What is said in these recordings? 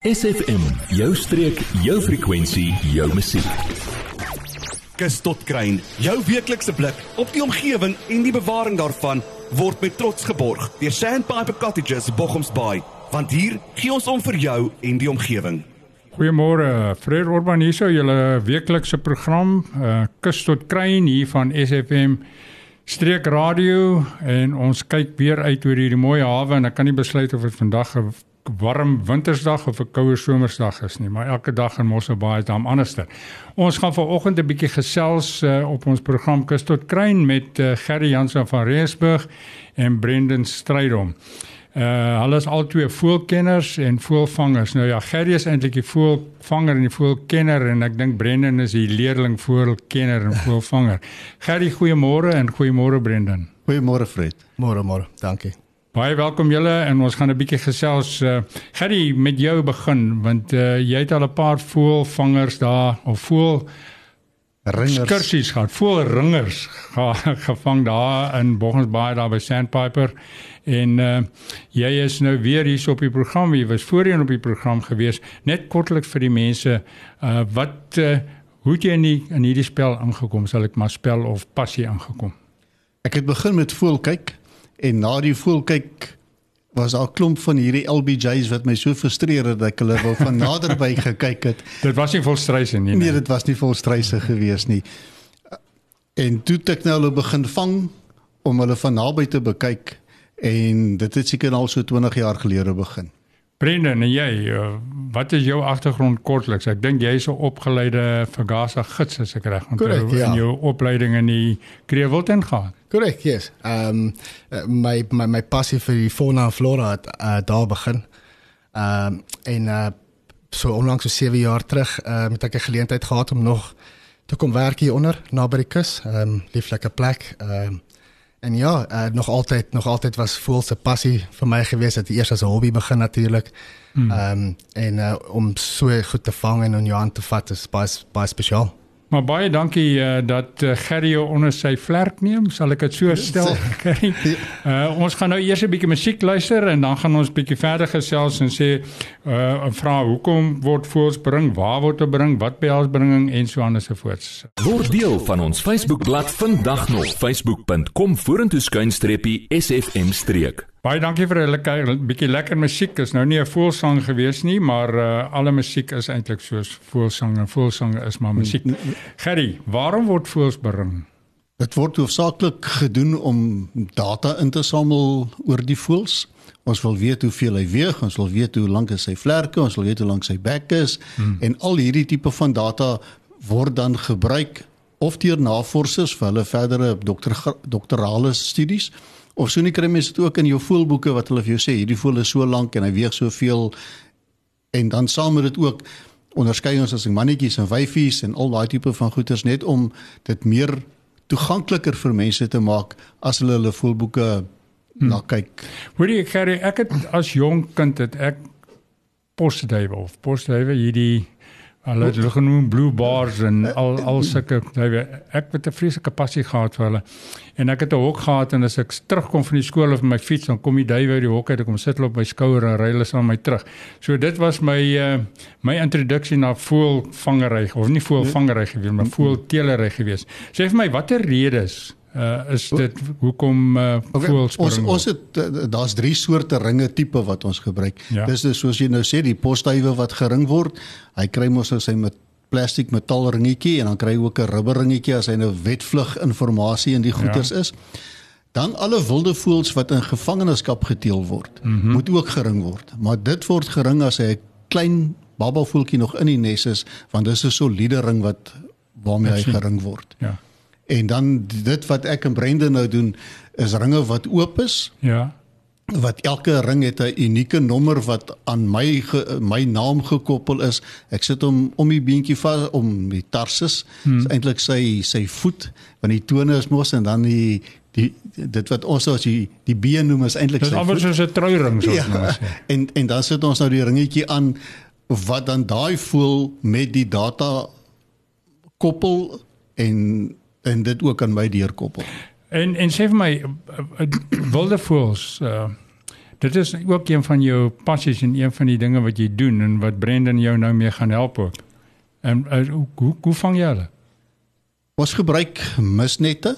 SFM, jou streek, jou frekwensie, jou musiek. Kus tot kruin, jou weeklikse blik op die omgewing en die bewaring daarvan word met trots geborg deur Sandpiper Cottages Bochums Bay, want hier gee ons om vir jou en die omgewing. Goeiemôre, Fred Orban hier so julle weeklikse program, uh, Kus tot kruin hier van SFM Streek Radio en ons kyk weer uit oor hierdie mooi hawe en ek kan nie besluit of dit vandag 'n warm wintersdag of 'n koue somersdag is nie, maar elke dag in Mosselbaai is daar anderster. Ons gaan vanoggend 'n bietjie gesels uh, op ons program Kus tot Kruin met uh, Gerry Jansen van Reesburg en Brendan Strydom. Uh hulle is albei voelkenners en voelvangers. Nou ja, Gerry is eintlik die voelvanger en die voelkenner en ek dink Brendan is die leerling voelkenner en voelvanger. Gerry, goeiemôre en goeiemôre Brendan. Goeiemôre Fred. Môre môre. Dankie. Baie welkom julle en ons gaan 'n bietjie gesels. Uh, Gerry, met jou begin want uh, jy het al 'n paar voelvangers daar of voel Ringers. Skursies gehad, voel ringers ge, gevang daar in Boggensbaai daar by Sandpiper. En uh, jy is nou weer hier op die program. Jy was voorheen op die program gewees. Net kortliks vir die mense, uh, wat uh, hoe het jy in die, in hierdie spel ingekom? Sal ek maar spel of passie ingekom? Ek het begin met voel kyk en na die voel kyk was daar 'n klomp van hierdie LBJ's wat my so frustreer het dat ek hulle wil van naderby gekyk het. Dit was nie vol struise nie. Nee, dit was nie vol struise gewees nie. En toe het ek nou hulle begin vang om hulle van naby te bekyk en dit het seker al so 20 jaar gelede begin. Brendan, en jy, uh, wat is jou agtergrond kortliks? Ek dink jy is 'n opgeleide Vergasa gids as ek reg onthou ja. in jou opleiding in die Kreewilten gehad. Korrek, yes. Ehm um, my my my passie vir die fauna en flora het uh, daar begin. Ehm um, en uh, so onlangs so 7 jaar terug uh, het ek 'n geleentheid gehad om nog te kom werk hier onder naby die kus. Ehm um, lieflike plek. Ehm um, en ja, uh, nog altyd nog altyd was voel se passie vir my gewees het eers as 'n hobby begin natuurlik. Ehm um, en uh, om so goed te vang en in jou hand te vat is baie baie spesiaal. Maar baie dankie uh, dat uh, Gerry jou onder sy vlerk neem, sal ek dit so stel, Gerry. Uh, ons gaan nou eers 'n bietjie musiek luister en dan gaan ons bietjie verder gesels en sê uh, vra hoekom word voels bring, waar word dit bring, wat behels bringing en so aan en so voort. Word deel van ons Facebookblad vandag nog facebook.com vorentoe skuinstreepie SFM streek. Baie dankie vir 'n lekker bietjie lekker musiek. Is nou nie 'n voelsang gewees nie, maar uh, alle musiek is eintlik soos voelsang en voelsang is maar musiek. Gerry, waarom word voels bring? Dit word hoofsaaklik gedoen om data in te samel oor die voëls. Ons wil weet hoeveel hy weeg, ons wil weet hoe lank is sy vlerke, ons wil weet hoe lank sy bek is hmm. en al hierdie tipe van data word dan gebruik of deur navorsers vir hulle verdere dokter doktorale studies of so nie kry mense dit ook in jou voelboeke wat hulle vir jou sê hierdie voël is so lank en hy weeg soveel en dan saam met dit ook onderskei ons as mannetjies en wyfies en al daai tipe van goeters net om dit meer toegankliker vir mense te maak as hulle hulle voelboeke hmm. na kyk. Hoorie ek Gerry, ek het as jong kind het ek postduiwe of postduiwe hierdie hulle het hulle genoem blue bars en al al sulke duiwe. Ek het 'n vreeslike passie gehad vir hulle. En ek het 'n hok gehad en as ek terugkom van die skool of my fiets dan kom die duiwe uit die hok uit, ek kom sit hulle op my skouer en ry hulle saam met my terug. So dit was my uh, my introduksie na voelvangery of nie voelvangery gewees maar voelteelery gewees. Sê vir my watter redes uh, is dit hoekom uh, Okay, voels ons bring ons het uh, daar's drie soorte ringe tipe wat ons gebruik. Ja. Dis dus soos jy nou sê die postduiwe wat gering word. Hy kry mos nou sy met plastiek metaal ringetjie en dan kry hy ook 'n rubber ringetjie as hy nou wetvlug inligting in die goeters ja. is. Dan alle wilde voëls wat in gevangenskap geteel word, mm -hmm. moet ook gering word. Maar dit word gering as hy 'n klein babavoeltjie nog in die nes is, want dis 'n soliede ring wat waarmee hy gering word. Ja. En dan dit wat ek en Brenda nou doen is ringe wat oop is Ja. wat elke ring het 'n unieke nommer wat aan my ge, my naam gekoppel is. Ek sit hom om die beentjie vas om die tarsus. Hmm. Is eintlik sy sy voet want die tone is mos en dan die die dit wat ons as die die been noem is eintlik Dis sy amper voet. soos 'n trouring soos Ja, nou sê. en en dan sit ons nou die ringetjie aan wat dan daai voel met die data koppel en en dit ook aan my deurkoppel. En en sê vir my uh, uh, wilde voëls uh dit is ook een van jou passies en een van die dinge wat jy doen en wat Brendan jou nou mee gaan help ook. En uh, hoe, hoe hoe vang jy hulle? Ons gebruik misnette.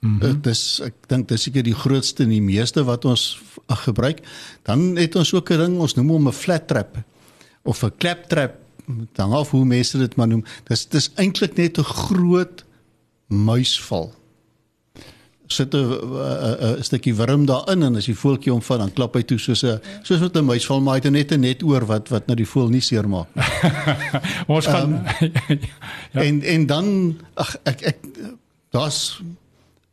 Mm -hmm. Dit is ek dink dis seker die grootste en die meeste wat ons gebruik. Dan het ons ook 'n ding, ons noem hom 'n flat trap of 'n clap trap, dan of hoe mense dit maar noem. Dis dis eintlik net 'n groot muisval sit 'n 'n stukkie wurm daarin en as die voeltjie hom vat dan klap hy toe soos 'n soos wat 'n muis val maar hy het net 'n net oor wat wat nou die voel nie seermaak nie. Ons gaan um, ja. en en dan ag ek ek daar's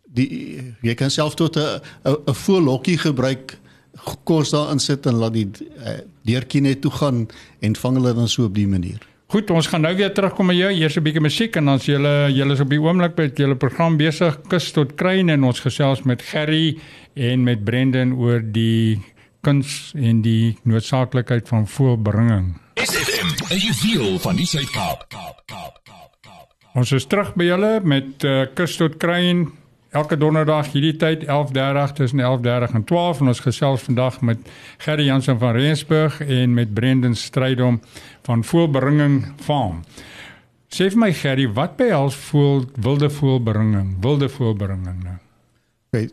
die jy kan self tot 'n 'n voellokkie gebruik kos daarin sit en laat die uh, deurtjie net toe gaan en vang hulle dan so op die manier. Goed, ons gaan nou weer terugkom met jou. Eers 'n bietjie musiek en dan s'julle julle is op die oomblik met julle program besig kus tot kruin en ons gesels met Gerry en met Brendan oor die kuns en die noodsaaklikheid van voorbringing. SFM, as you feel van die Suid-Kaap. Ons is terug by julle met uh, kus tot kruin elke donderdag hierdie tyd 11:30 tussen 11:30 en 12 en ons gesels vandag met Gerry Jansen van Rensburg en met Brendan Strydom van Voelbringing Farm. Sê vir my Gerry, wat behels voel wilde voelbringing? Wilde voelbringing nou. Okay,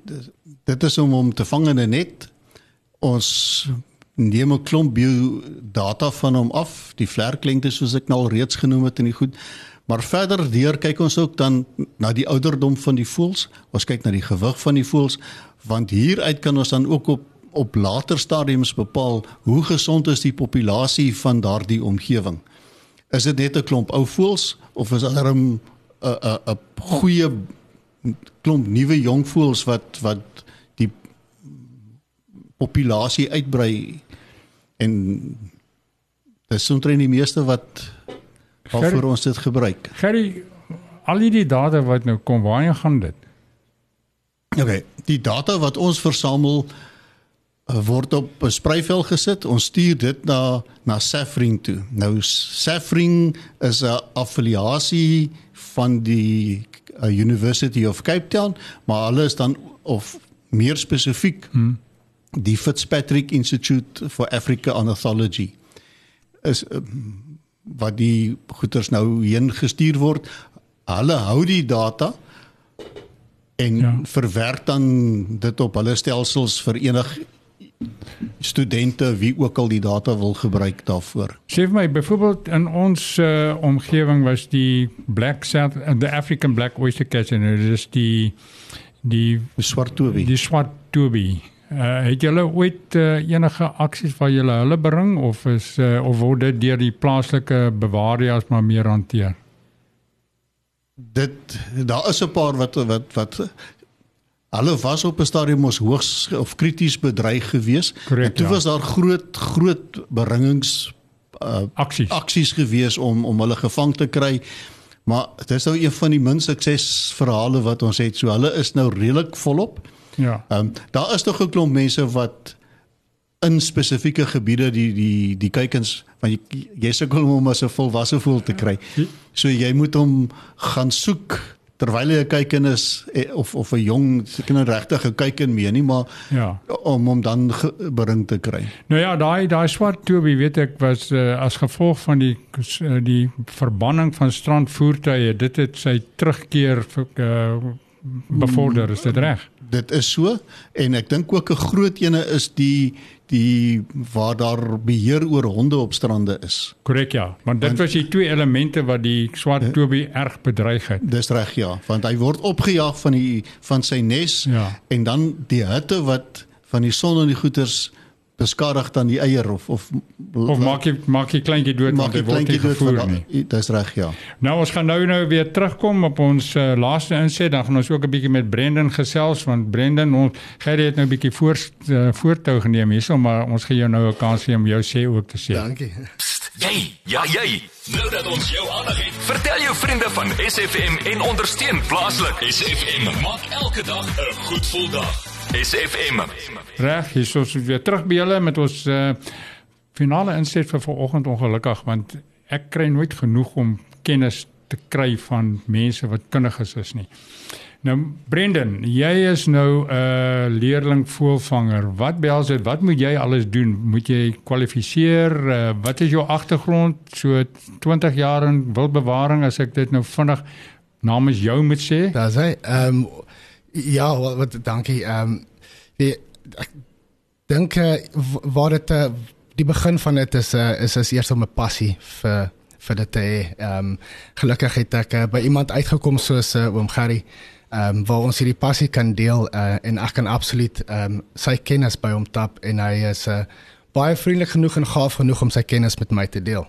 dit is om om te vang in 'n net. Ons neem 'n klomp bio data van hom af, die vlerklengte soos ek nou al reeds genoem het en die goed Maar verder deur kyk ons ook dan na die ouderdom van die voëls. Ons kyk na die gewig van die voëls want hieruit kan ons dan ook op op later stadiums bepaal hoe gesond is die populasie van daardie omgewing. Is dit net 'n klomp ou voëls of is daar 'n 'n 'n goeie klomp nuwe jong voëls wat wat die populasie uitbrei en dis omtrent die meeste wat waarvoor ons dit gebruik. Gerry, al hierdie data wat nou kom, waarheen gaan dit? OK, die data wat ons versamel eh, word op 'n spreivel gesit. Ons stuur dit na na Safring toe. Nou Safring is 'n affiliasie van die uh, University of Cape Town, maar hulle is dan of meer spesifiek hmm. die Fitzpatrick Institute for Africa Ornithology. Is uh, wat die goeders nou heen gestuur word. Hulle hou die data en ja. verwerk dan dit op hulle stelsels vir enig studente wie ook al die data wil gebruik daarvoor. Sê vir my byvoorbeeld in ons uh, omgewing was die black south uh, the african black oyster catcher en dit is die die swart tobie. Die swart tobie. Uh, het julle ooit uh, enige aksies waar julle hulle bring of is uh, of word dit deur die plaaslike bewaarders maar meer hanteer? Dit daar is 'n paar wat wat wat hulle was op 'n stadium ons hoogs of krities bedreig gewees. Correct, en toe ja. was daar groot groot beringings uh, aksies aksies gewees om om hulle gevang te kry. Maar dit is nou een van die min suksesverhale wat ons het. So hulle is nou redelik volop. Ja. Ehm um, daar is nog 'n klomp mense wat in spesifieke gebiede die die die kuikens want jy jy sukkel om as 'n volwasse voel te kry. So jy moet hom gaan soek terwyl hy 'n kuiken is eh, of of 'n jong seker nou regtig 'n kuiken mee nie maar ja om hom dan bring te kry. Nou ja, daai daai swart tobie weet ek was uh, as gevolg van die uh, die verbanning van strandvoertuie dit het sy terugkeer uh, bevorder is dit reg? Dit is so en ek dink ook 'n groot ene is die die waar daar beheer oor honde op strande is. Korrek ja, want dit want, was die twee elemente wat die swart tobie erg bedreig het. Dis reg ja, want hy word opgejaag van die van sy nes ja. en dan die hitte wat van die son en die goeters beskadig dan die eier of of of maak jy maak jy kleintjie dood want hy word nie gevoer nie. Dis reg ja. Nou ons gaan nou nou weer terugkom op ons uh, laaste inset dan gaan ons ook 'n bietjie met Brendan gesels want Brendan ons Gerry het nou 'n bietjie voor uh, voortou geneem hierso maar ons gaan jou nou 'n kans gee om jou sê ook te sê. Dankie. Jy, ja jy. Nou dat ons jou aandag het, vertel jou vriende van SFM en ondersteun plaaslik. SFM maak elke dag 'n goed gevoel dag. SFM. Reg, hier is ons weer terug by julle met ons uh, finale inset vir vanoggend ongelukkig want ek kry nooit genoeg om kennis te kry van mense wat kundiges is nie. Nou Brendan, jy is nou 'n uh, leerling voelvanger. Wat behels dit? Wat moet jy alles doen? Moet jy kwalifiseer? Uh, wat is jou agtergrond? So 20 jaar in wildbewaring as ek dit nou vinnig namens jou moet sê. Daar's hy. Ehm um, ja, wat, wat dankie. Ehm um, die ek dink uh, waar dit uh, die begin van dit is uh, is as eers om 'n passie vir vir dit te hê. Ehm um, gelukkig het ek uh, by iemand uitgekom soos uh, oom Gerry ehm um, waar ons hierdie passie kan deel uh, en ek kan absoluut ehm um, sy kennis by hom tap en hy is uh, baie vriendelik genoeg en gaaf genoeg om sy kennis met my te deel.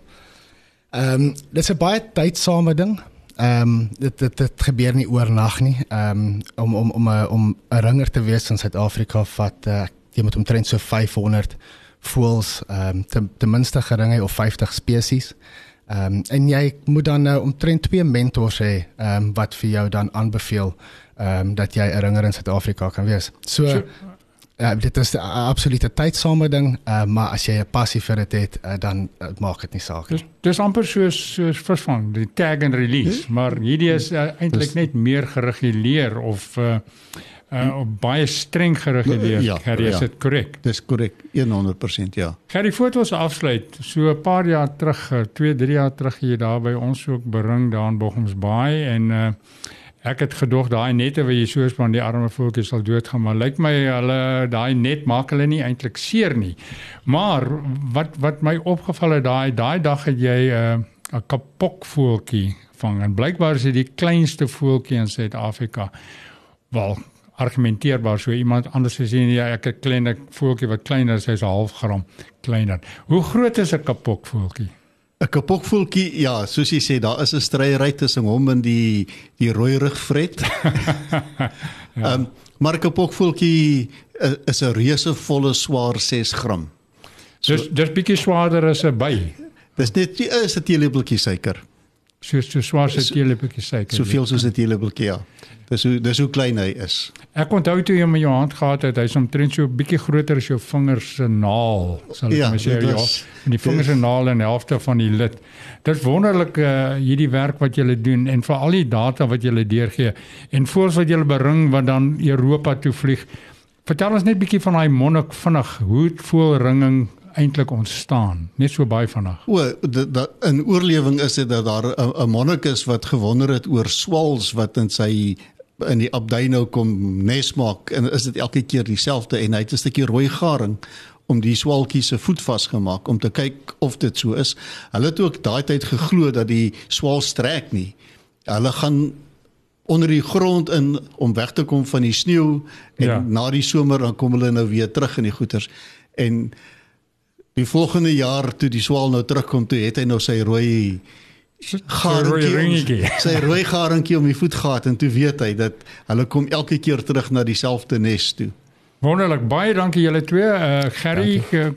Ehm um, dit is 'n baie tydsame ding. Ehm um, dit, dit dit gebeur nie oornag nie. Ehm um, om om om 'n om 'n ringer te wees in Suid-Afrika vat uh, jy moet omtrent so 500 voels ehm um, ten, ten minste geringe of 50 spesies. Ehm um, en jy moet dan uh, omtrent twee mentors hê ehm um, wat vir jou dan aanbeveel ehm um, dat jy 'n ringer in Suid-Afrika kan wees. So, Ja, uh, dit is 'n absolute tydsame ding, uh, maar as jy 'n passie vir dit het, uh, dan uh, maak dit nie saak nie. Dis dis amper soos soos visvang, die tag and release, hmm? maar hierdie is uh, eintlik net meer gereguleer of uh, uh op baie streng gereguleer. Ja, Gerry, is ja. dit korrek? Dis korrek, 100% ja. Gerry, foto's afsluit. So 'n paar jaar terug, 2, 3 jaar terug hier daar by ons ook bring daar in Bochums Bay en uh Ek het gedog daai nette wat jy soos van die arme voeltjies sal doodgaan, maar lyk my hulle daai net maak hulle nie eintlik seer nie. Maar wat wat my opgeval het daai daai dag het jy 'n uh, 'n kapok voeltjie vang en blykbaar is dit die kleinste voeltjie in Suid-Afrika. Wel argumenteerbaar so iemand anders sê nee ek het 'n klein voeltjie wat kleiner is, hy's 'n half gram kleiner. Hoe groot is 'n kapok voeltjie? 'n kapokvoeltjie, ja, soos jy sê, daar is 'n stryery tussen hom en die die rooi rugvret. Ehm, ja. um, maar 'n kapokvoeltjie uh, is 'n reusevolle swaar 6 gram. So, dis dis bietjie swaarder as 'n by. Dis net is 'n teelepeltjie suiker. So so swaar as 'n teelepeltjie suiker. Soveel soos 'n teelepeltjie, ja. Dis hoe dis hoe klein hy is. Ek onthou toe jy hom in jou hand gehad het, hy's omtrent so 'n bietjie groter as jou vingers se naal, sal ek ja, maar sê ja. En die vingers se naal en die helfte van die lid. Dit wonderlik uh, hierdie werk wat julle doen en vir al die data wat julle deurgee en voels wat julle bring wat dan Europa toe vlieg. Vertel ons net bietjie van daai monnik vinnig, hoe voel ringing eintlik ontstaan net so baie vinnig. O, in oorlewing is dit dat daar 'n monnik is wat gewonder het oor swals wat in sy in die abdij nou kom nes maak en is dit elke keer dieselfde en hy het 'n stukkie rooi garing om die swalkie se voet vasgemaak om te kyk of dit so is. Hulle het ook daai tyd geglo dat die swal strek nie. Hulle gaan onder die grond in om weg te kom van die sneeu en ja. na die somer dan kom hulle nou weer terug in die goeters en die volgende jaar toe die swal nou terugkom toe het hy nou sy rooi garingkie sy rooi garingkie om die voetgat en toe weet hy dat hulle kom elke keer terug na dieselfde nes toe. Wonderlik. Baie dankie julle twee uh, Gerry uh,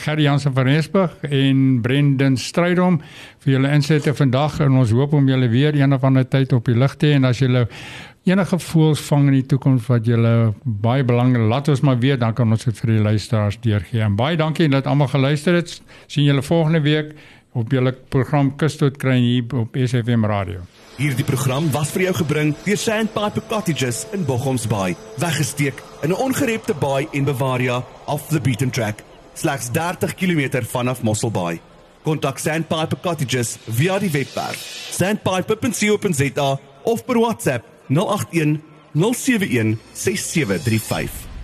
Gerry Jansen van Rensburg en Brendan Strydom vir julle insette vandag. En ons hoop om julle weer een of ander tyd op die lig te hê. En as julle enige voels vang in die toekoms wat julle baie belangrik laat ons maar weet dan kan ons dit vir die luisteraars deurgee. En baie dankie dat almal geluister het. sien julle volgende week op julle program Kus tot kry hier op SFM radio. Hierdie program was vir jou gebring deur Sandpiper Cottages in Bochoms Bay, weggesteek in 'n ongerepte baai en Bavaria off the beaten track, slegs 30 km vanaf Mossel Bay. Kontak Sandpiper Cottages via die webwerf sandpiper.co.za of per WhatsApp 081 071 6735.